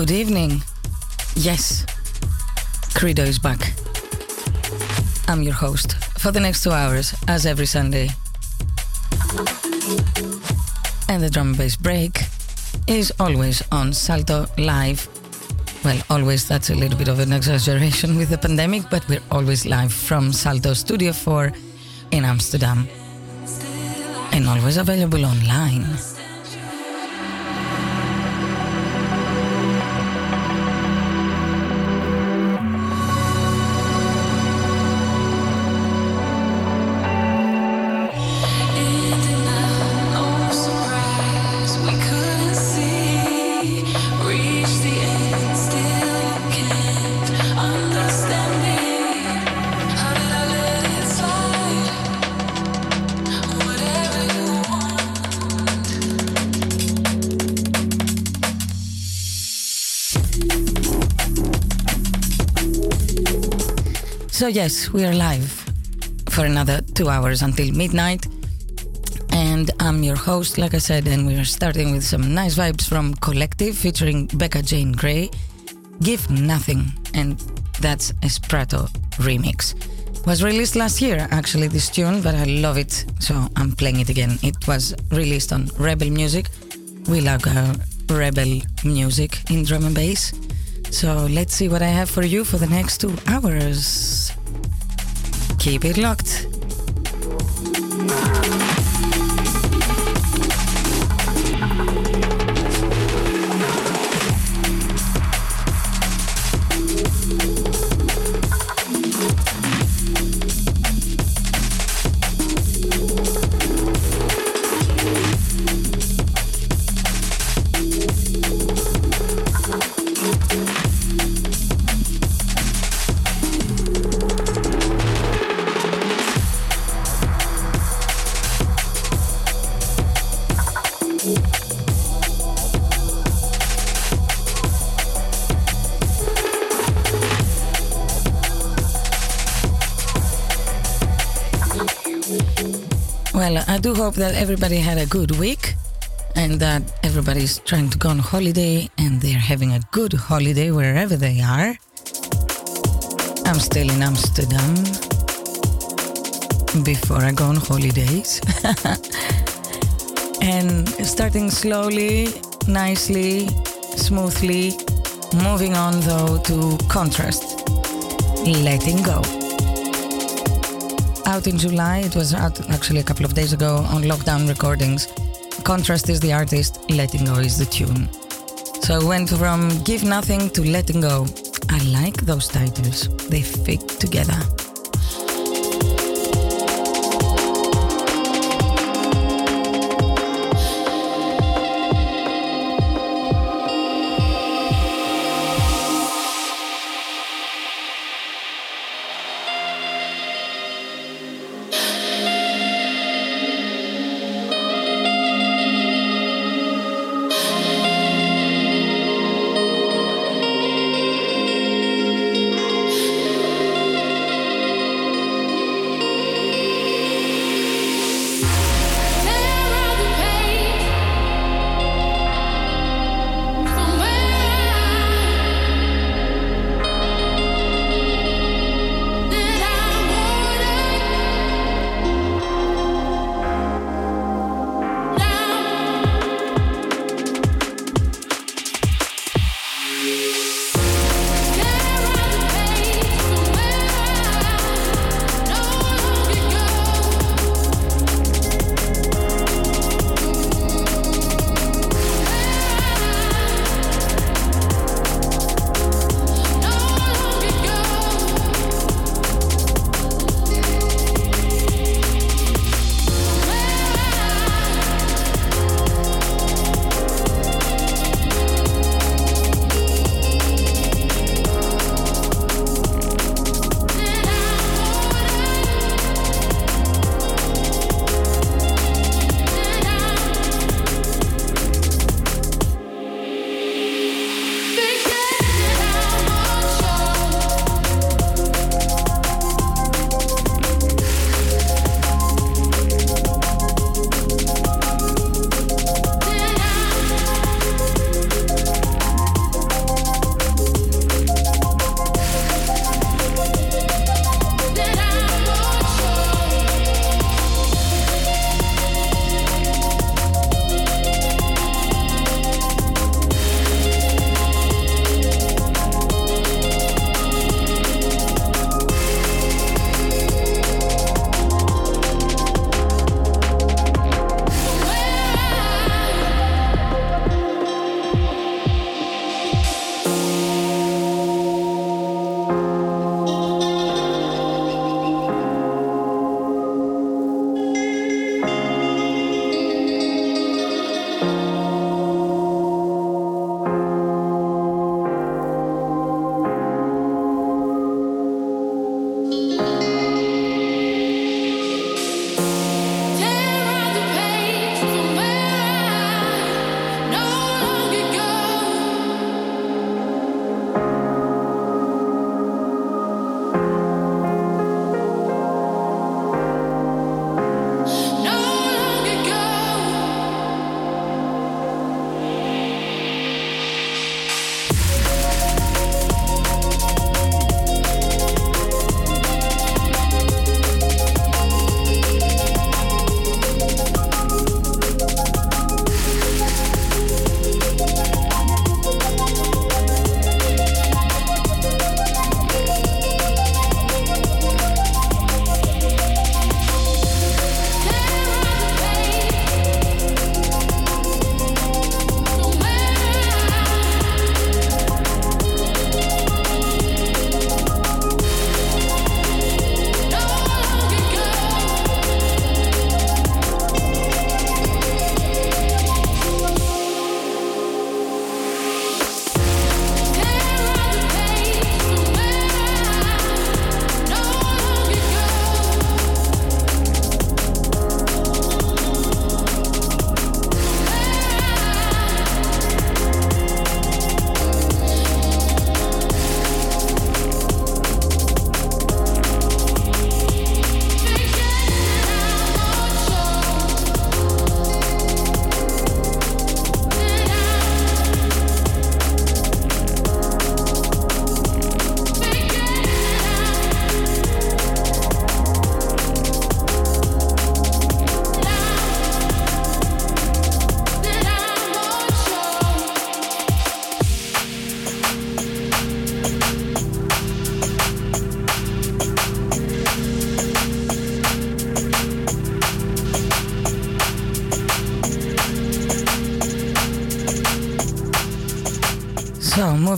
Good evening. Yes, Credo is back. I'm your host for the next two hours, as every Sunday. And the drum and bass break is always on Salto Live. Well, always, that's a little bit of an exaggeration with the pandemic, but we're always live from Salto Studio 4 in Amsterdam. And always available online. Yes, we are live for another two hours until midnight. And I'm your host, like I said, and we are starting with some nice vibes from Collective featuring Becca Jane Gray. Give Nothing, and that's a Sprato remix. Was released last year, actually, this tune, but I love it, so I'm playing it again. It was released on Rebel Music. We love our rebel music in drum and bass. So let's see what I have for you for the next two hours. Keep it locked. Do hope that everybody had a good week and that everybody's trying to go on holiday and they're having a good holiday wherever they are. I'm still in Amsterdam before I go on holidays. and starting slowly, nicely, smoothly, moving on though to contrast, letting go out in July. It was out actually a couple of days ago on Lockdown Recordings. Contrast is the artist, Letting Go is the tune. So I went from Give Nothing to Letting Go. I like those titles, they fit together.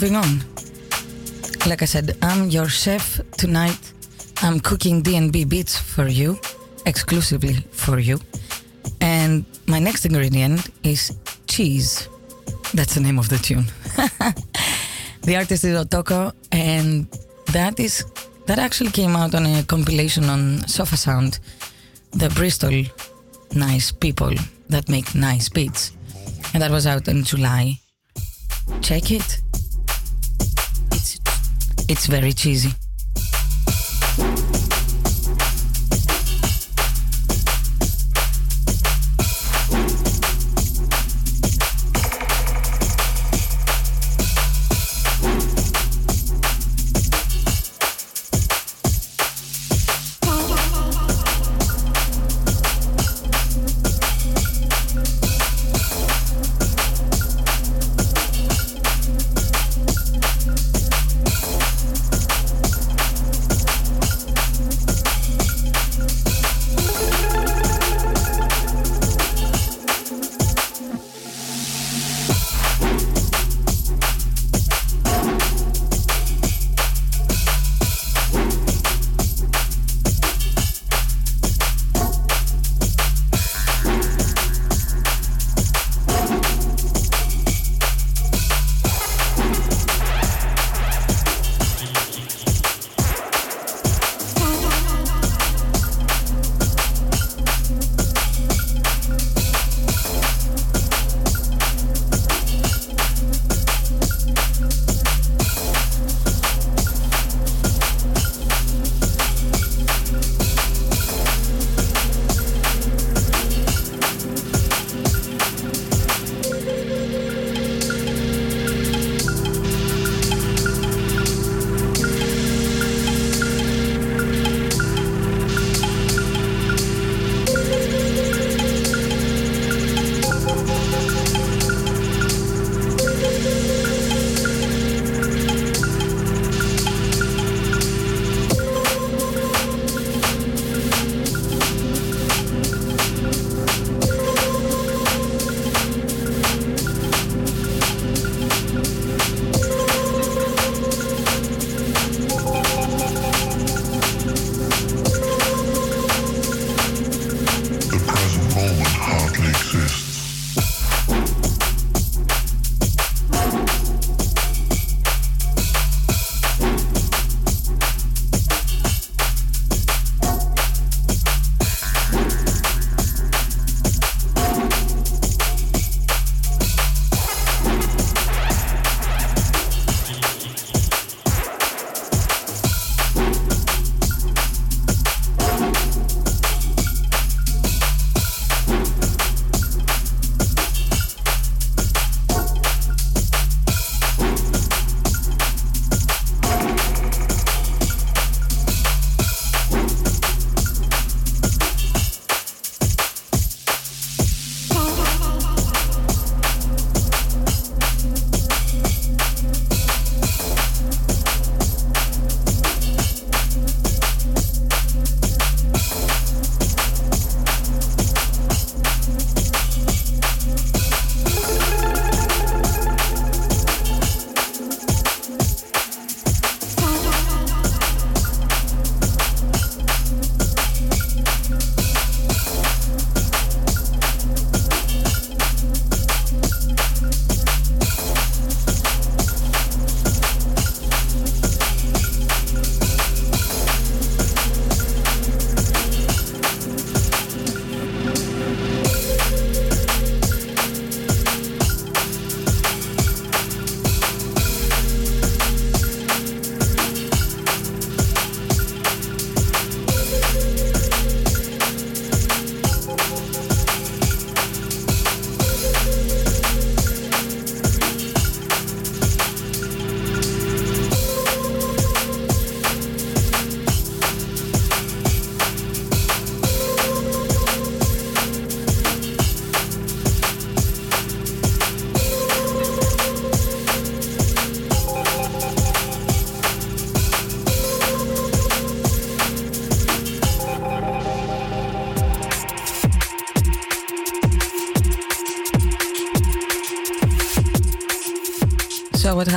Moving on. Like I said, I'm your chef tonight. I'm cooking DNB beats for you, exclusively for you. And my next ingredient is cheese. That's the name of the tune. the artist is Otoko, and that is that actually came out on a compilation on Sofa Sound, the Bristol nice people that make nice beats. And that was out in July. Check it. It's very cheesy.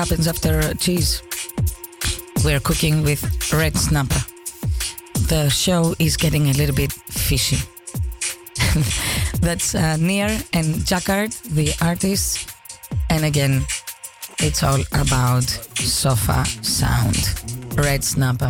Happens after cheese? We're cooking with red snapper. The show is getting a little bit fishy. That's uh, Near and Jacquard, the artists. And again, it's all about sofa sound. Red snapper.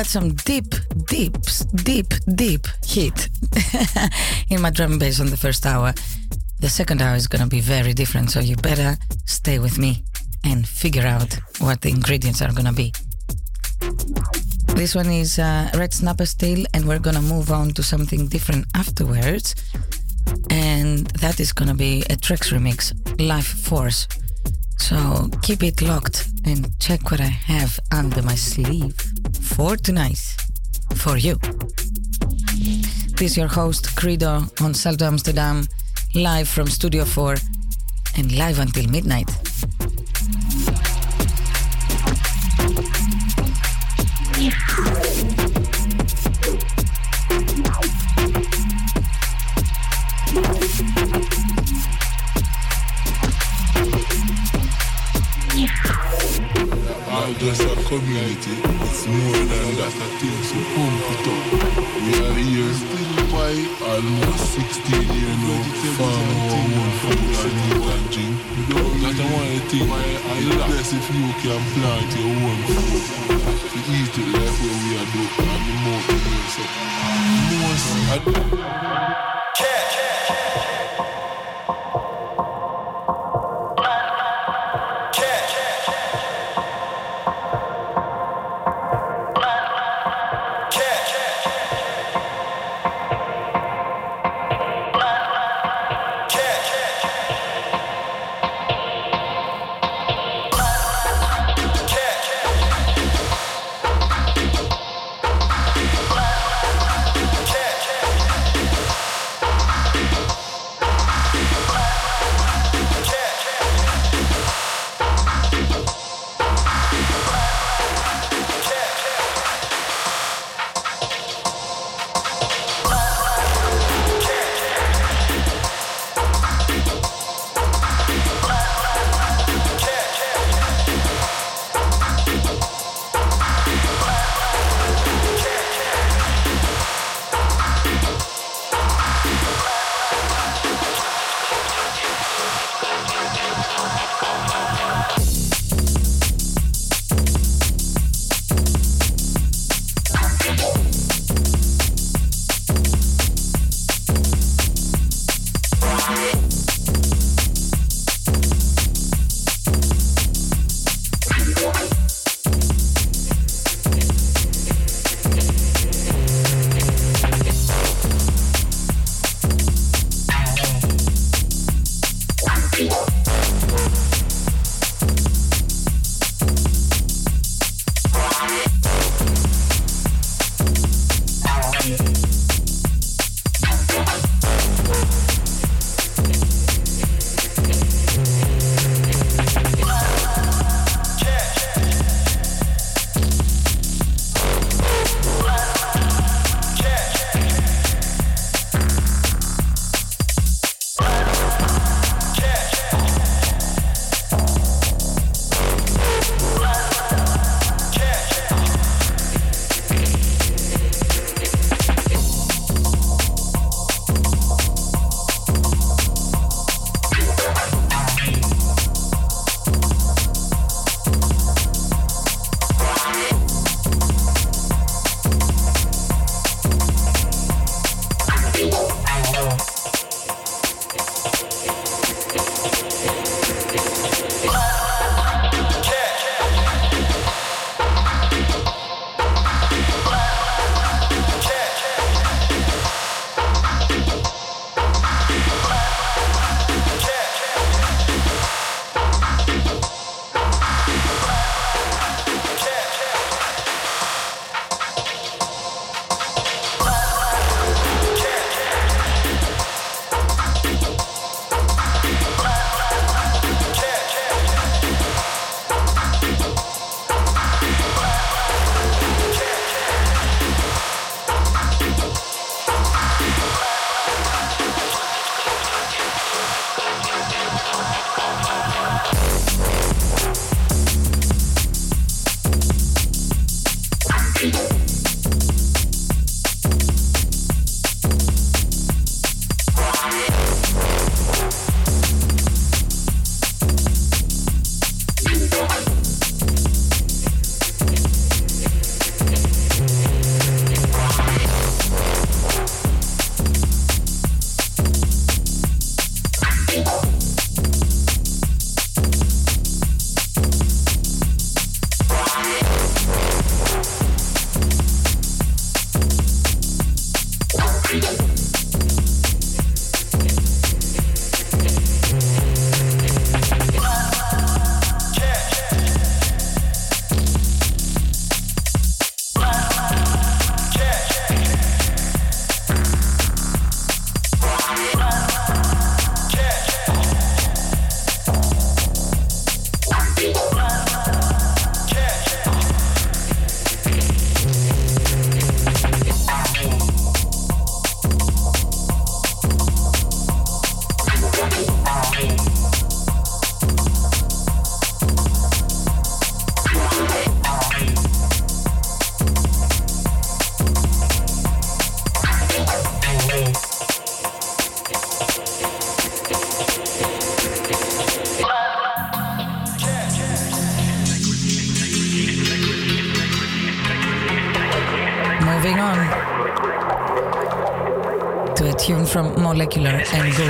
Some deep, deep, deep, deep heat in my drum and bass on the first hour. The second hour is gonna be very different, so you better stay with me and figure out what the ingredients are gonna be. This one is uh, Red Snapper still, and we're gonna move on to something different afterwards. And that is gonna be a Trex remix, Life Force. So keep it locked and check what I have under my sleeve for tonight for you. This is your host, Credo, on Salto Amsterdam, live from Studio 4 and live until midnight. just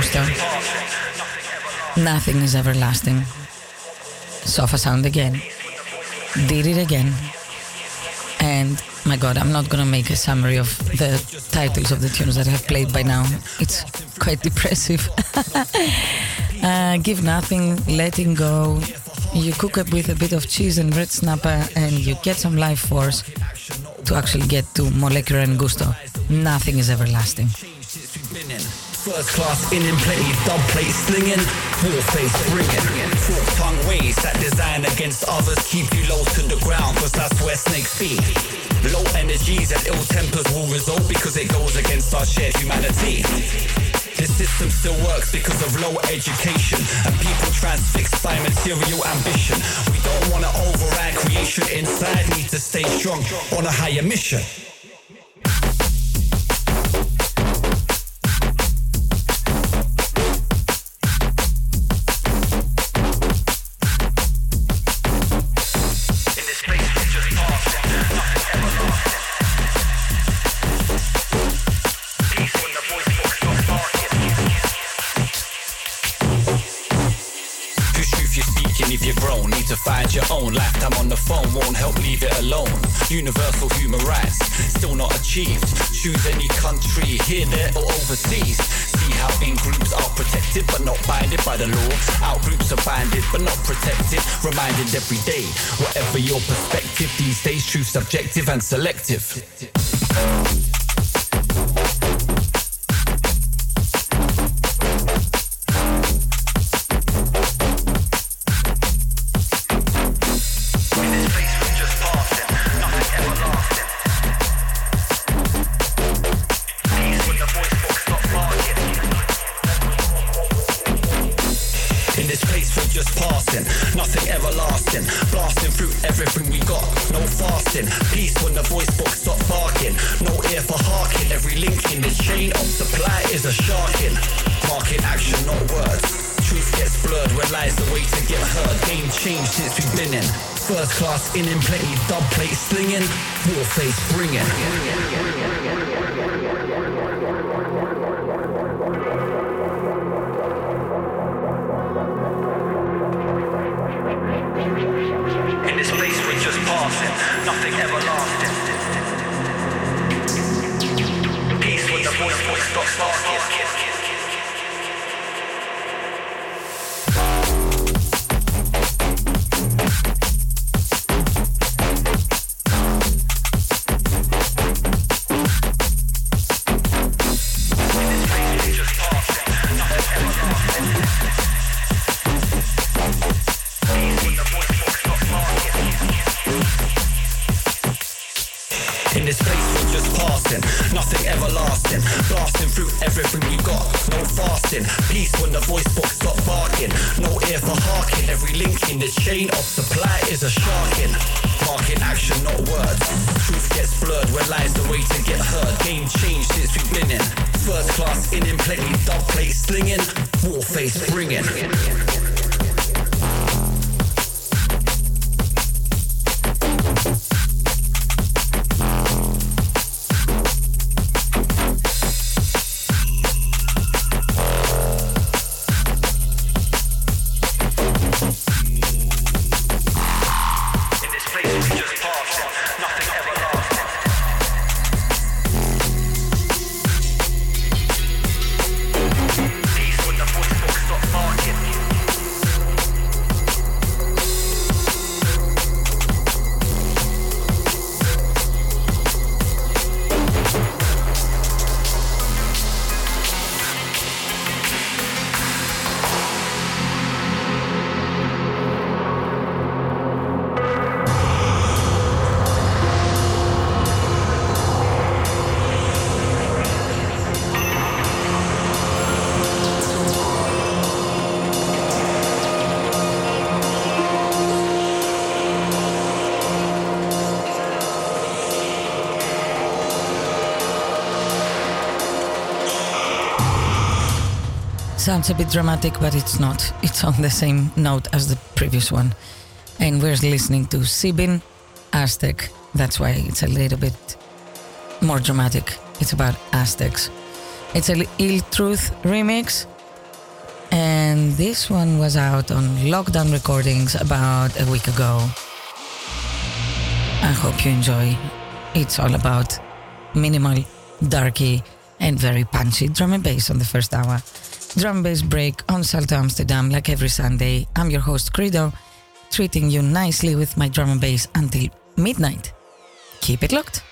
Gusto. Nothing is everlasting. Sofa sound again. Did it again. And my god, I'm not gonna make a summary of the titles of the tunes that I have played by now. It's quite depressive. uh, give nothing, letting go. You cook it with a bit of cheese and red snapper, and you get some life force to actually get to molecular and gusto. Nothing is everlasting. First class in in plenty, dub plate slinging, war face bringing. Fork tongue ways that design against others keep you low to the ground, cause that's where snakes be. Low energies and ill tempers will result because it goes against our shared humanity. The system still works because of low education and people transfixed by material ambition. We don't wanna override creation inside, need to stay strong on a higher mission. Universal human rights still not achieved. Choose any country, here, there, or overseas. See how in groups are protected but not binded by the law. Out groups are binded but not protected. Reminded every day, whatever your perspective, these days truth subjective and selective. Sounds a bit dramatic, but it's not. It's on the same note as the previous one. And we're listening to Sibin Aztec. That's why it's a little bit more dramatic. It's about Aztecs. It's a Ill Truth remix, and this one was out on Lockdown Recordings about a week ago. I hope you enjoy. It's all about minimal, darky, and very punchy drum and bass on the first hour. Drum bass break on Salto Amsterdam like every Sunday. I'm your host Credo, treating you nicely with my drum and bass until midnight. Keep it locked.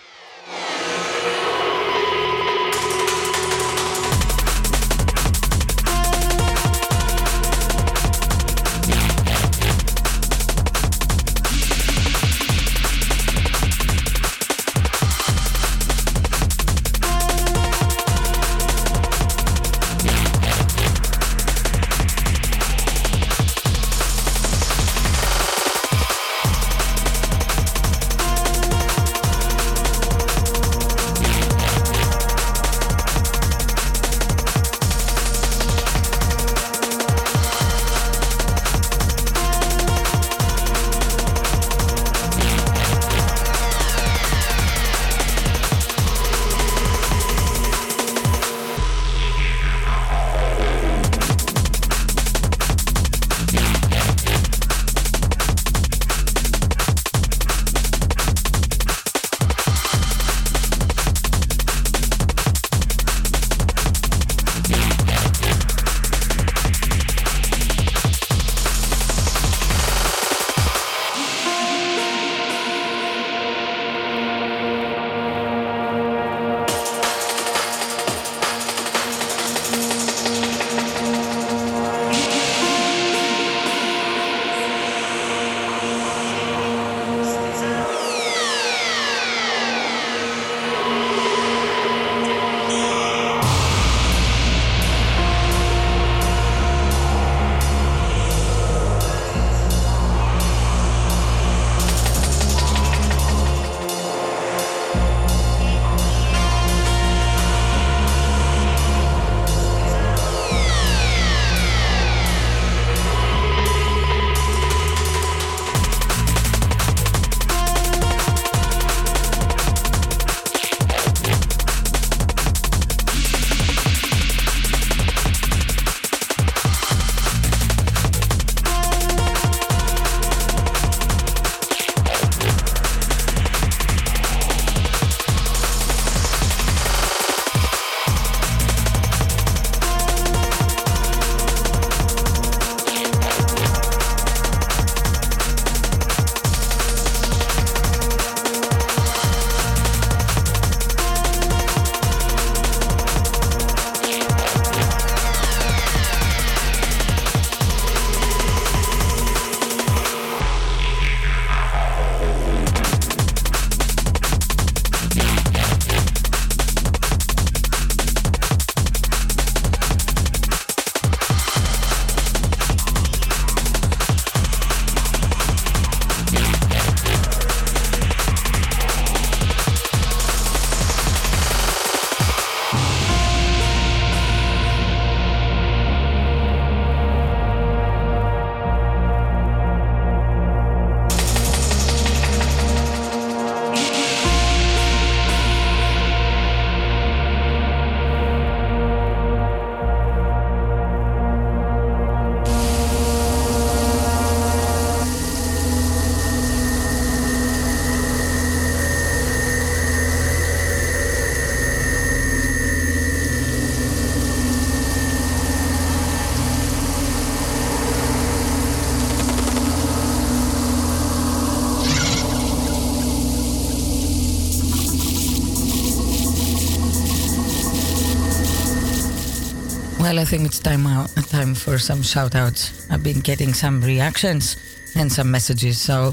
Well, I think it's time out time for some shout outs. I've been getting some reactions and some messages. So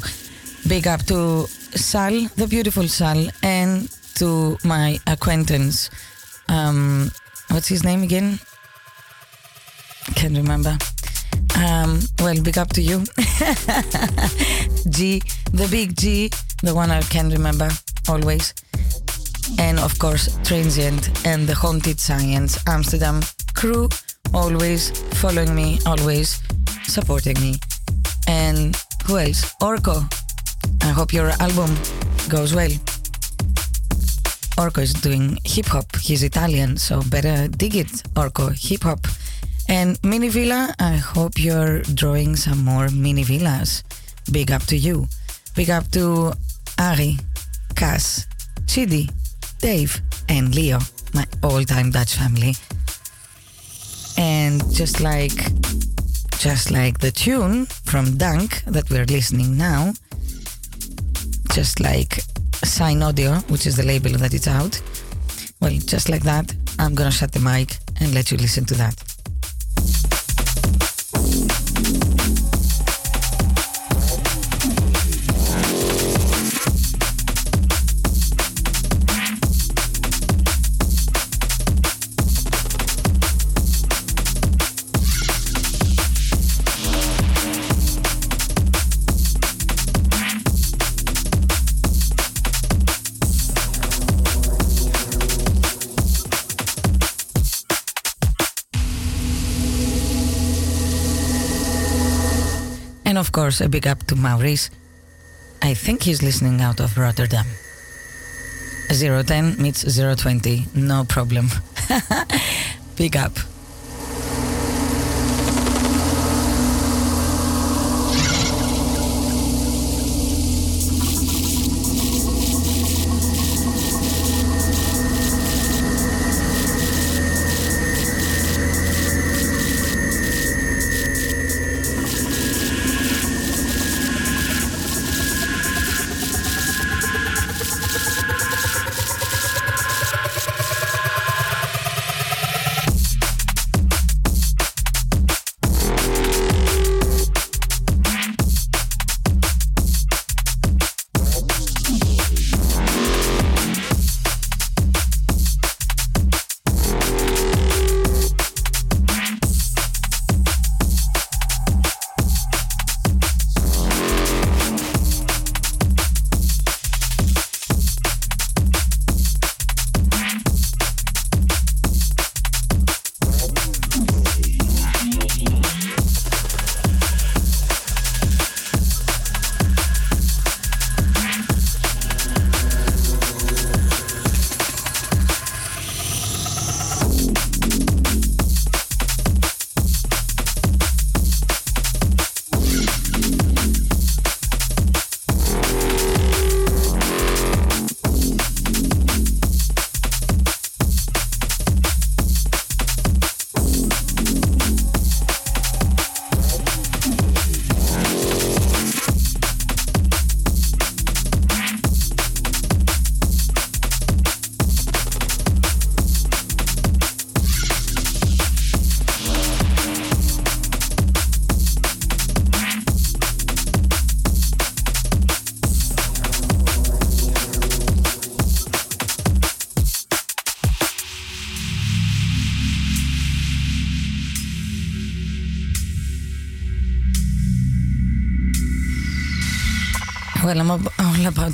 big up to Sal, the beautiful Sal, and to my acquaintance. Um, what's his name again? Can't remember. Um, well, big up to you. G, the big G, the one I can remember always. And of course, Transient and the Haunted Science Amsterdam crew, always following me, always supporting me. And who else? Orco. I hope your album goes well. Orco is doing hip hop. He's Italian, so better dig it, Orco. hip hop. And Mini Villa, I hope you're drawing some more mini villas. Big up to you. Big up to Ari, Cass, Chidi, Dave, and Leo, my all time Dutch family. And just like just like the tune from Dunk that we're listening now, just like Sign Audio, which is the label that it's out. Well, just like that, I'm gonna shut the mic and let you listen to that. Course, a big up to Maurice. I think he's listening out of Rotterdam. 010 meets 020, no problem. big up.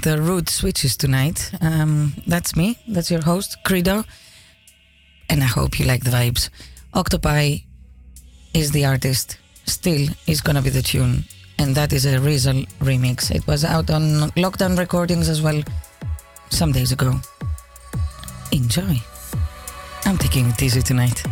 The root switches tonight. Um, that's me. That's your host, Credo. And I hope you like the vibes. Octopi is the artist. Still is gonna be the tune. And that is a Rizal remix. It was out on Lockdown Recordings as well some days ago. Enjoy. I'm taking it easy tonight.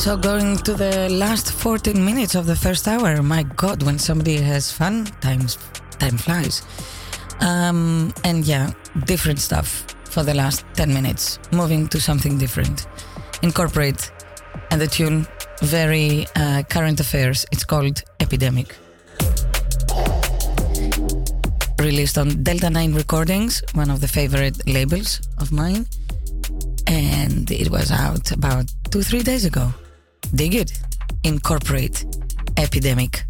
So going to the last 14 minutes of the first hour. My God, when somebody has fun, times time flies. Um, and yeah, different stuff for the last 10 minutes. Moving to something different. Incorporate and the tune very uh, current affairs. It's called Epidemic. Released on Delta 9 Recordings, one of the favorite labels of mine. And it was out about two, three days ago. Dig it. Incorporate Epidemic.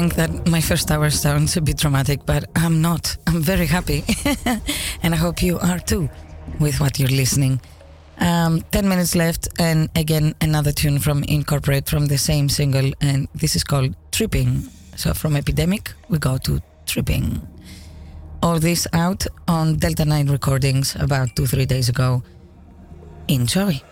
Think that my first hour sounds a bit dramatic, but I'm not. I'm very happy. and I hope you are too with what you're listening. Um, 10 minutes left, and again, another tune from Incorporate from the same single, and this is called Tripping. So from Epidemic, we go to Tripping. All this out on Delta 9 recordings about two, three days ago. Enjoy.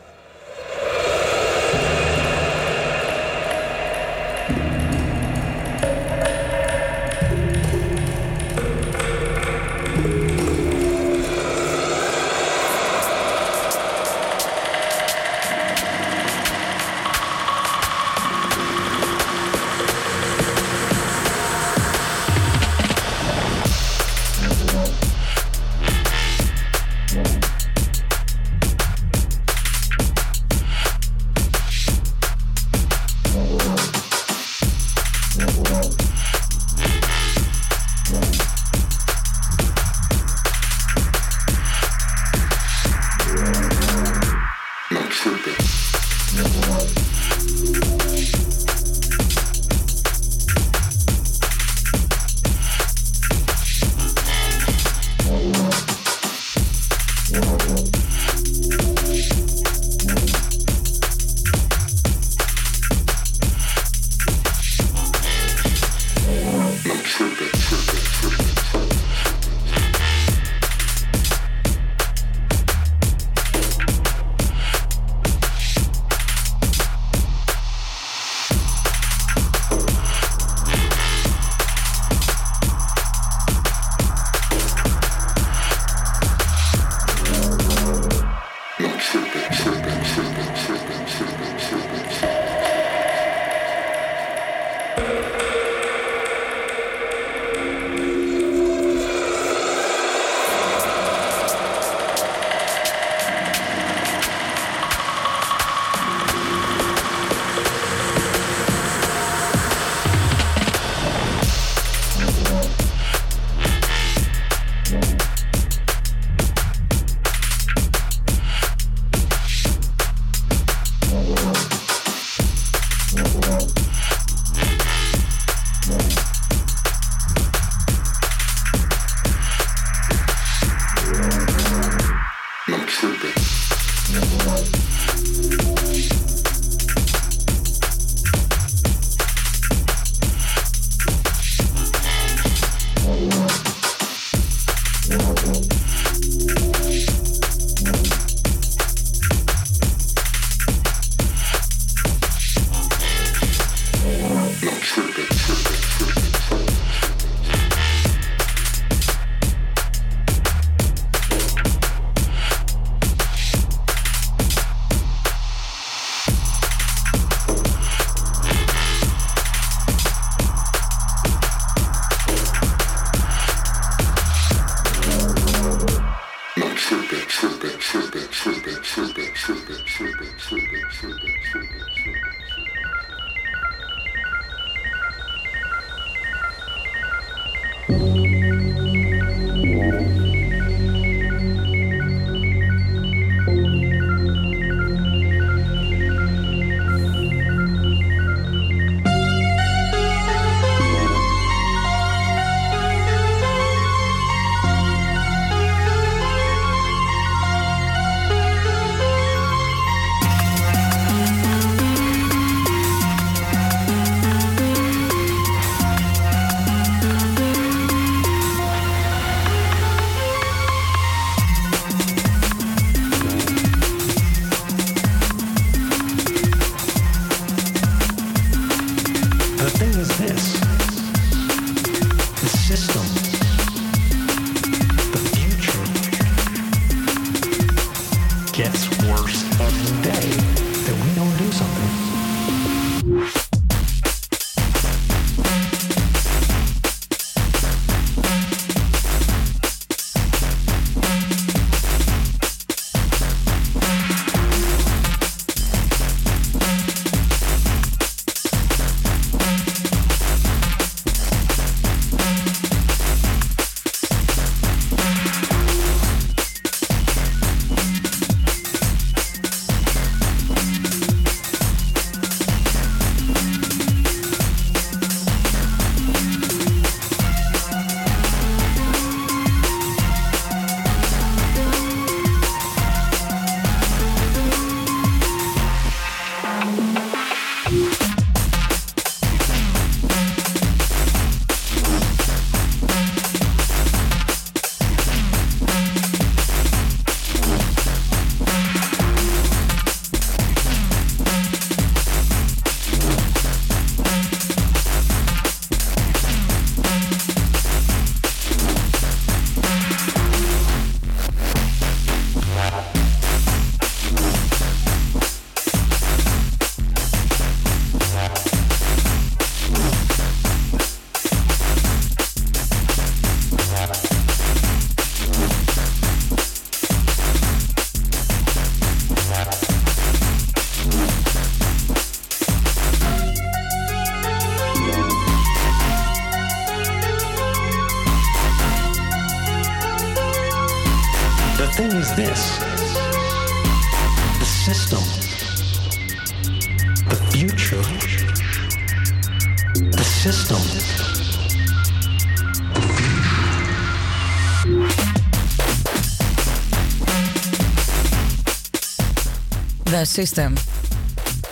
System.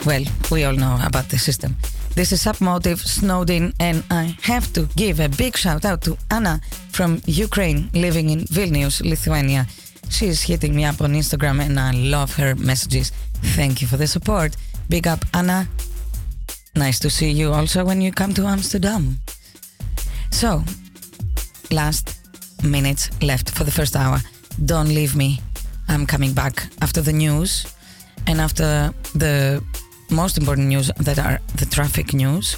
Well, we all know about the system. This is Submotive, Snowed In, and I have to give a big shout out to Anna from Ukraine, living in Vilnius, Lithuania. She's hitting me up on Instagram, and I love her messages. Thank you for the support. Big up, Anna. Nice to see you also when you come to Amsterdam. So, last minutes left for the first hour. Don't leave me. I'm coming back after the news and after the most important news that are the traffic news.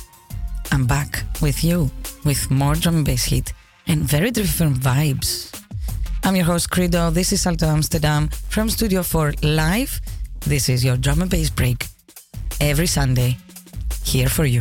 I'm back with you with more drum and bass hit and very different vibes. I'm your host Credo. This is Salto Amsterdam from Studio 4 live. This is your drum and bass break every Sunday here for you.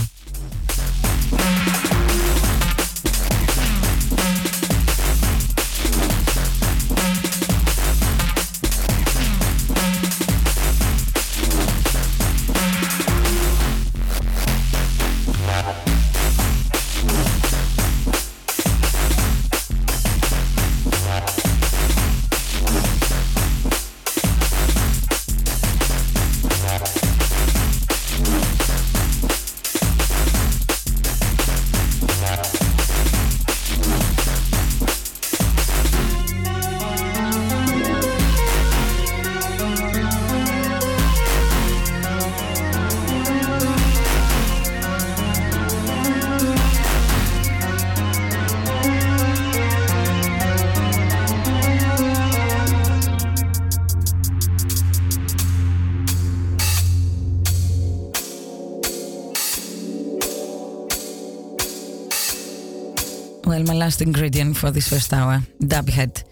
Ingredient for this first hour, dubhead.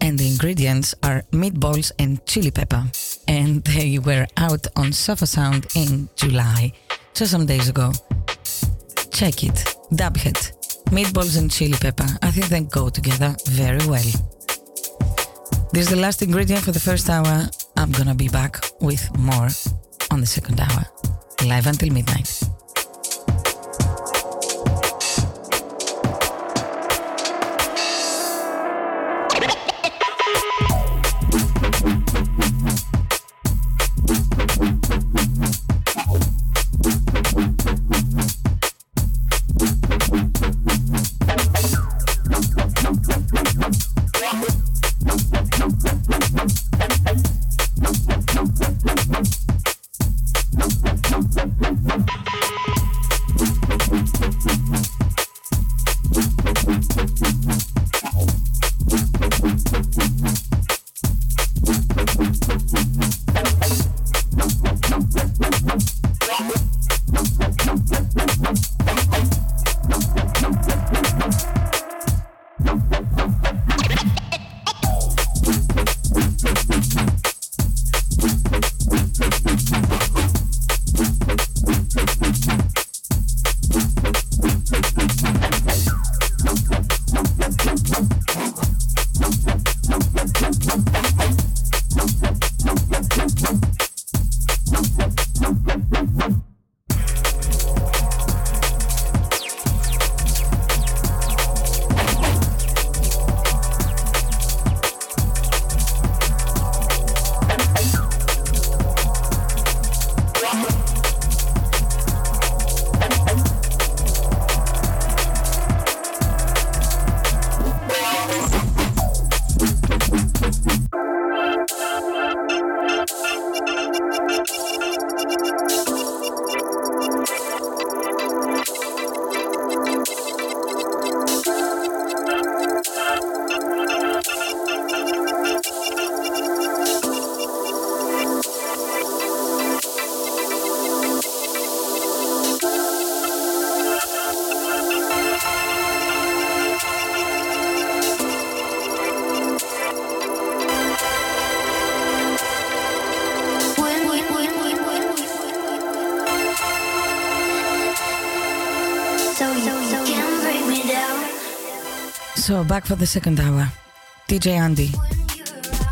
And the ingredients are meatballs and chili pepper. And they were out on Sofa Sound in July, so some days ago. Check it. Dubhead. Meatballs and chili pepper. I think they go together very well. This is the last ingredient for the first hour. I'm gonna be back with more on the second hour. Live until midnight. So back for the second hour. DJ Andy.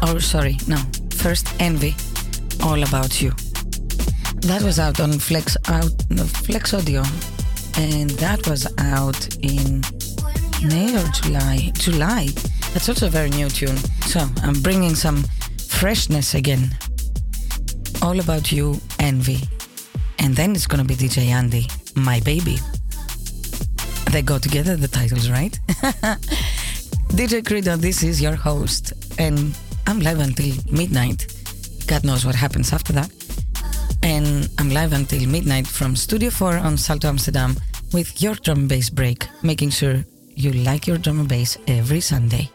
Oh, sorry, no. First Envy. All about you. That was out on Flex out Flex Audio, and that was out in May or July. July. That's also a very new tune. So I'm bringing some freshness again. All about you, Envy. And then it's gonna be DJ Andy, My Baby. They go together, the titles, right? DJ Credo, this is your host, and I'm live until midnight. God knows what happens after that. And I'm live until midnight from Studio 4 on Salto Amsterdam with your drum and bass break, making sure you like your drum and bass every Sunday.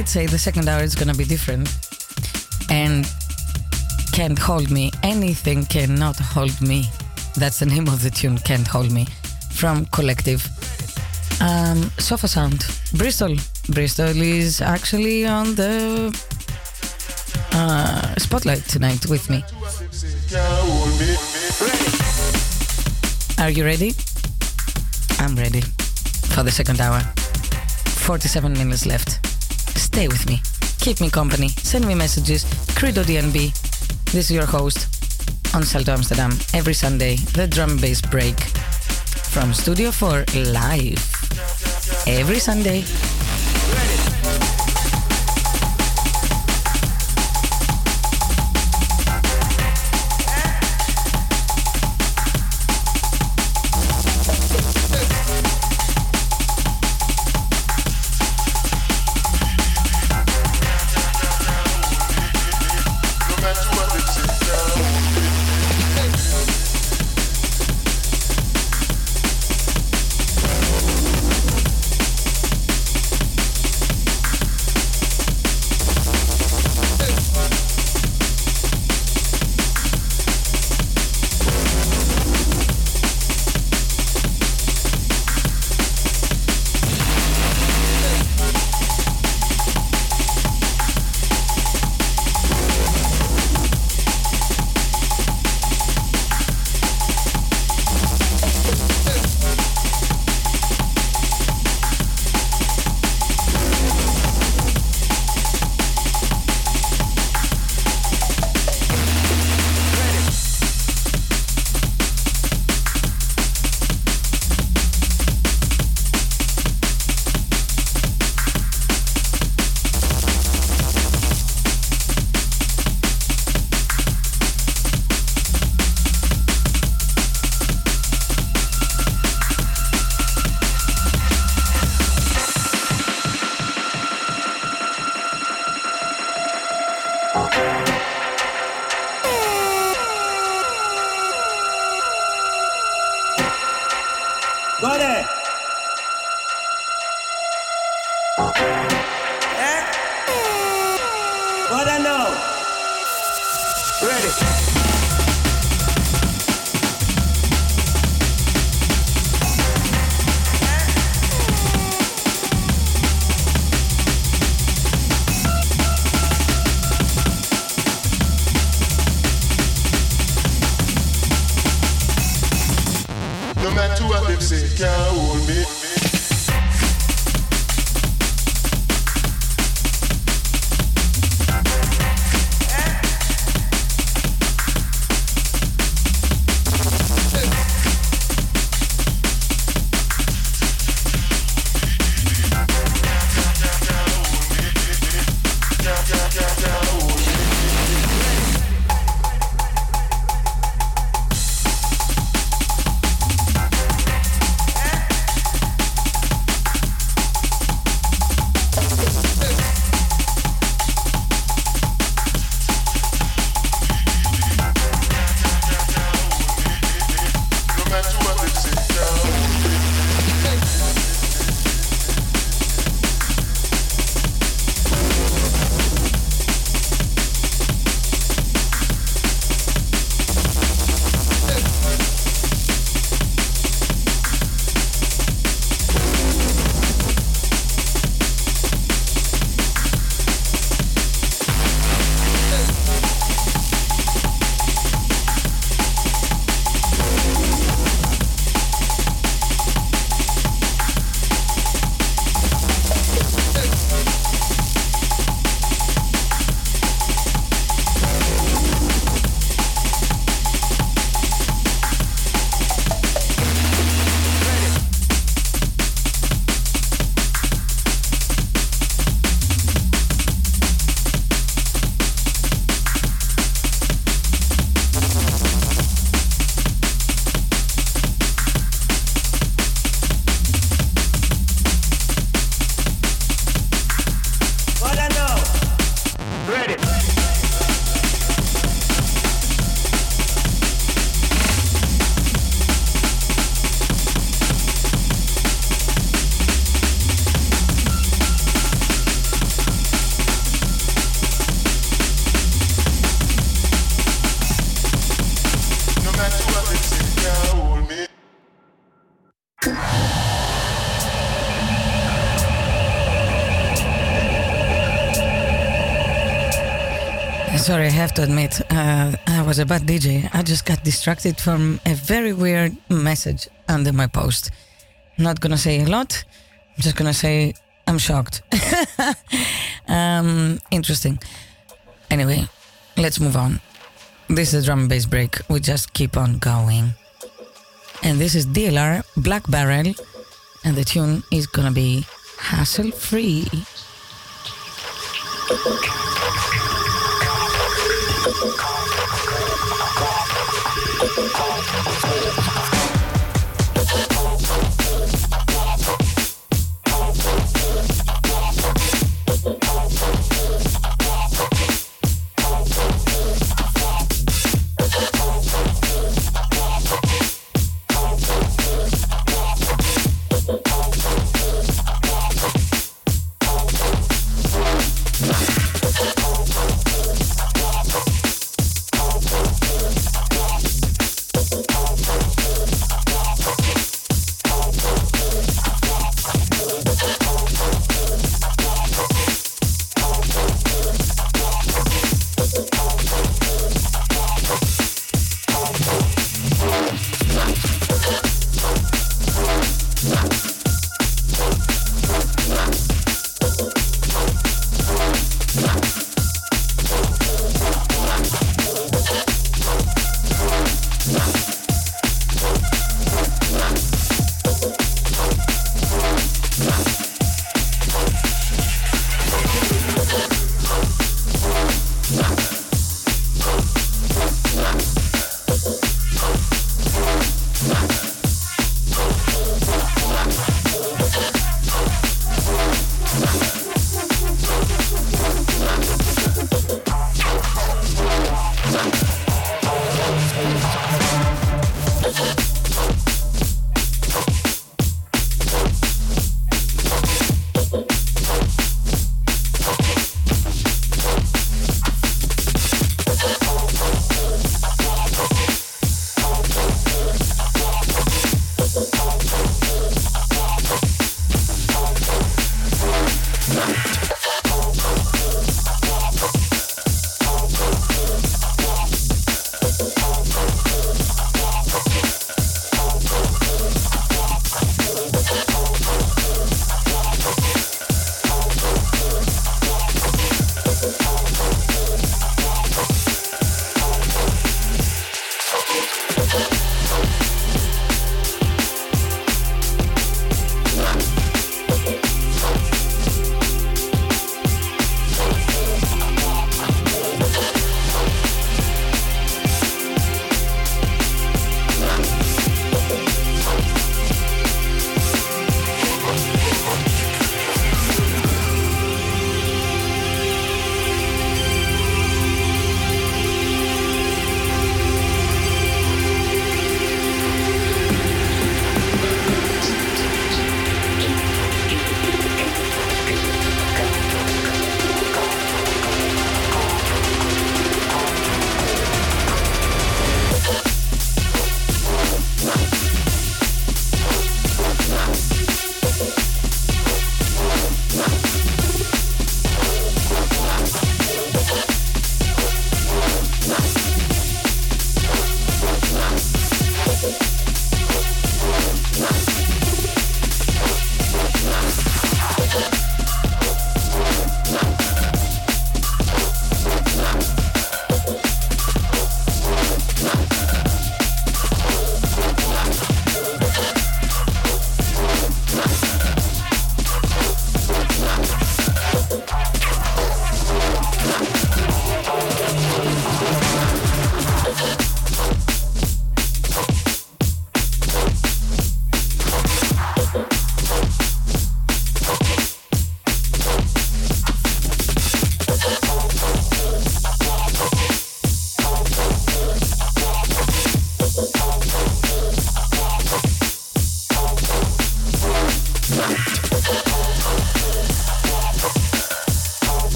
Did say the second hour is gonna be different and can't hold me. Anything cannot hold me. That's the name of the tune, Can't Hold Me, from Collective. Um, Sofa Sound, Bristol. Bristol is actually on the uh, spotlight tonight with me. Are you ready? I'm ready for the second hour. 47 minutes left. Stay with me. Keep me company. Send me messages. Credo DNB. This is your host on Salto Amsterdam every Sunday. The drum bass break from Studio 4 live every Sunday. Have to admit, uh, I was a bad DJ. I just got distracted from a very weird message under my post. Not gonna say a lot. I'm just gonna say I'm shocked. um, interesting. Anyway, let's move on. This is a drum and bass break. We just keep on going. And this is DLR Black Barrel, and the tune is gonna be hassle free. Thank you.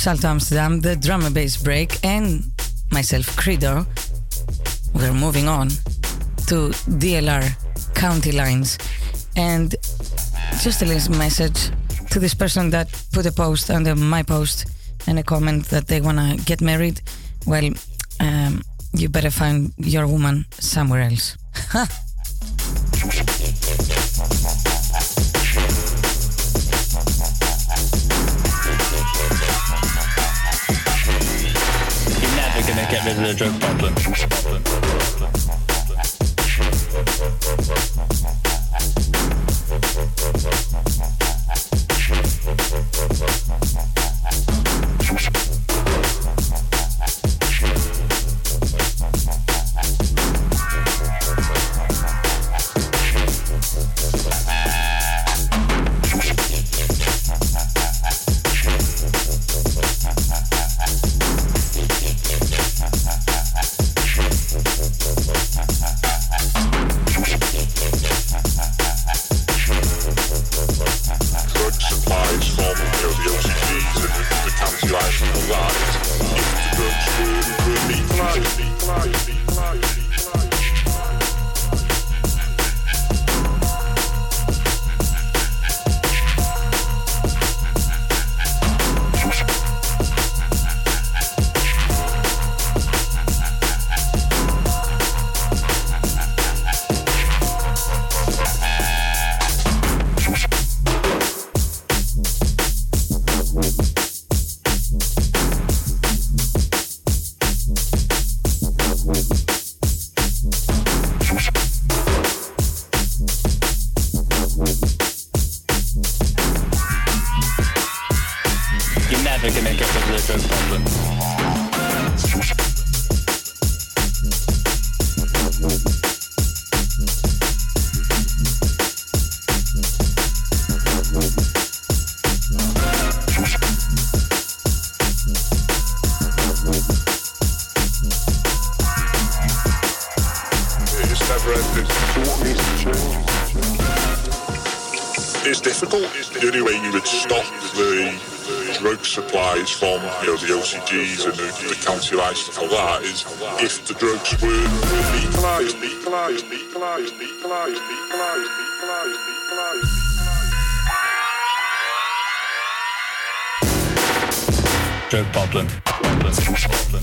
Salto Amsterdam, the drum and bass break, and myself, Credo, we're moving on to DLR County Lines. And just a little message to this person that put a post under my post and a comment that they want to get married. Well, um, you better find your woman somewhere else. rid of the drug problem. OCGs and the, the county lines for that is if the drugs were, legalised, legalised, legalised, legalised, legalised, legalised, legalised. Problem.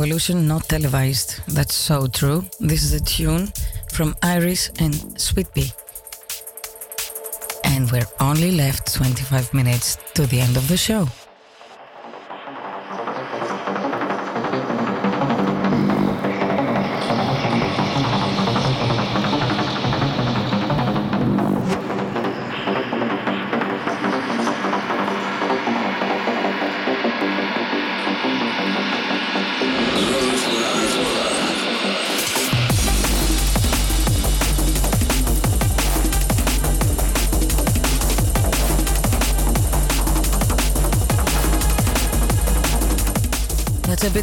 Revolution not televised. That's so true. This is a tune from Iris and Sweet Pea. And we're only left 25 minutes to the end of the show.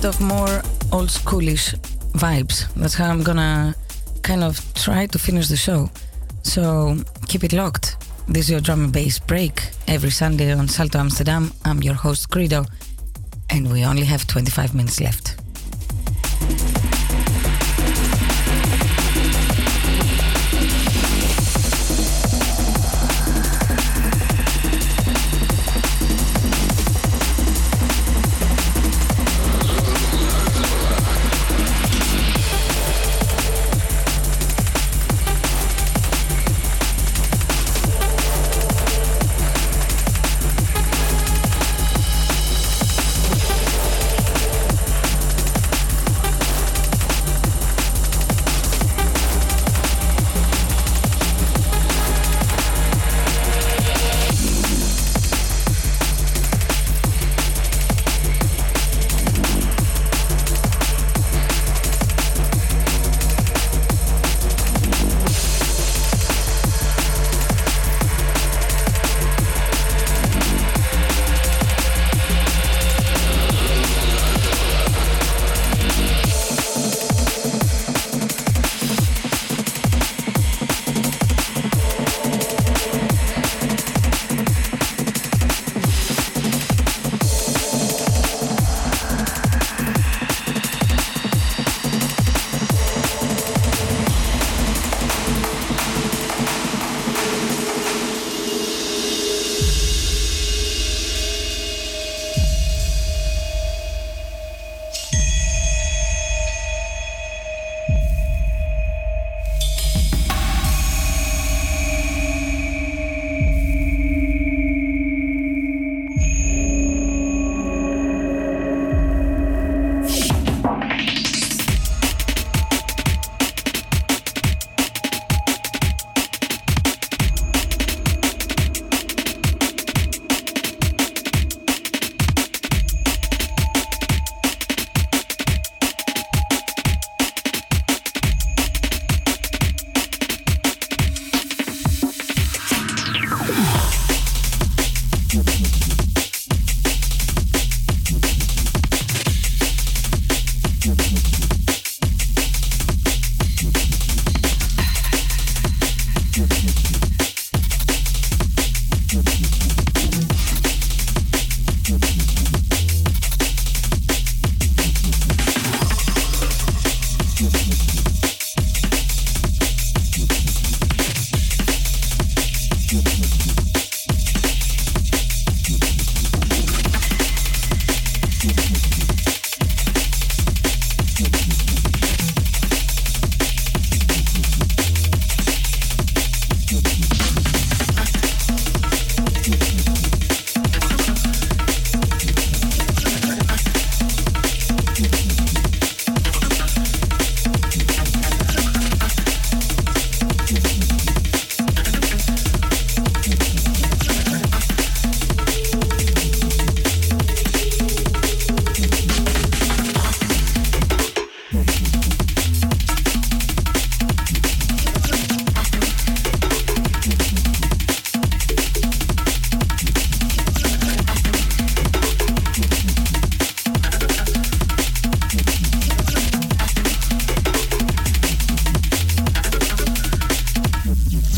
Bit of more old schoolish vibes. That's how I'm gonna kind of try to finish the show. So keep it locked. This is your drum and bass break every Sunday on Salto Amsterdam. I'm your host, Credo, and we only have 25 minutes left.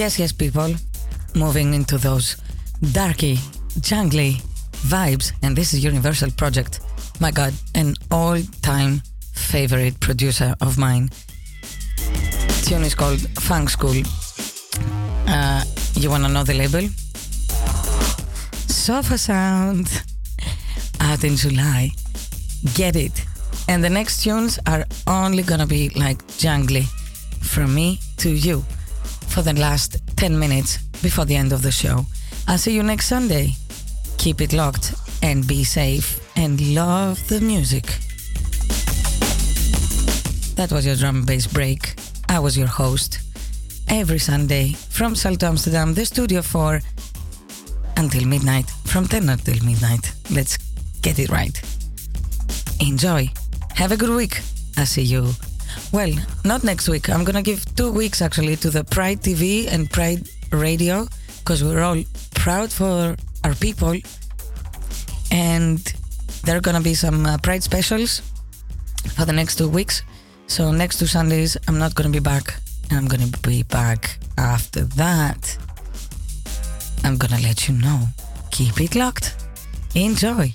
Yes, yes, people. Moving into those darky, jungly vibes, and this is Universal Project. My God, an all-time favorite producer of mine. Tune is called Funk School. Uh, you wanna know the label? Sofa Sound. Out in July. Get it. And the next tunes are only gonna be like jungly. From me to you for the last 10 minutes before the end of the show. I'll see you next Sunday. Keep it locked and be safe and love the music. That was your drum and bass break. I was your host. Every Sunday from Salto Amsterdam, the studio for until midnight, from 10 until midnight. Let's get it right. Enjoy. Have a good week. I'll see you well, not next week. I'm gonna give two weeks actually to the Pride TV and Pride Radio because we're all proud for our people, and there are gonna be some uh, Pride specials for the next two weeks. So next two Sundays, I'm not gonna be back, and I'm gonna be back after that. I'm gonna let you know. Keep it locked. Enjoy.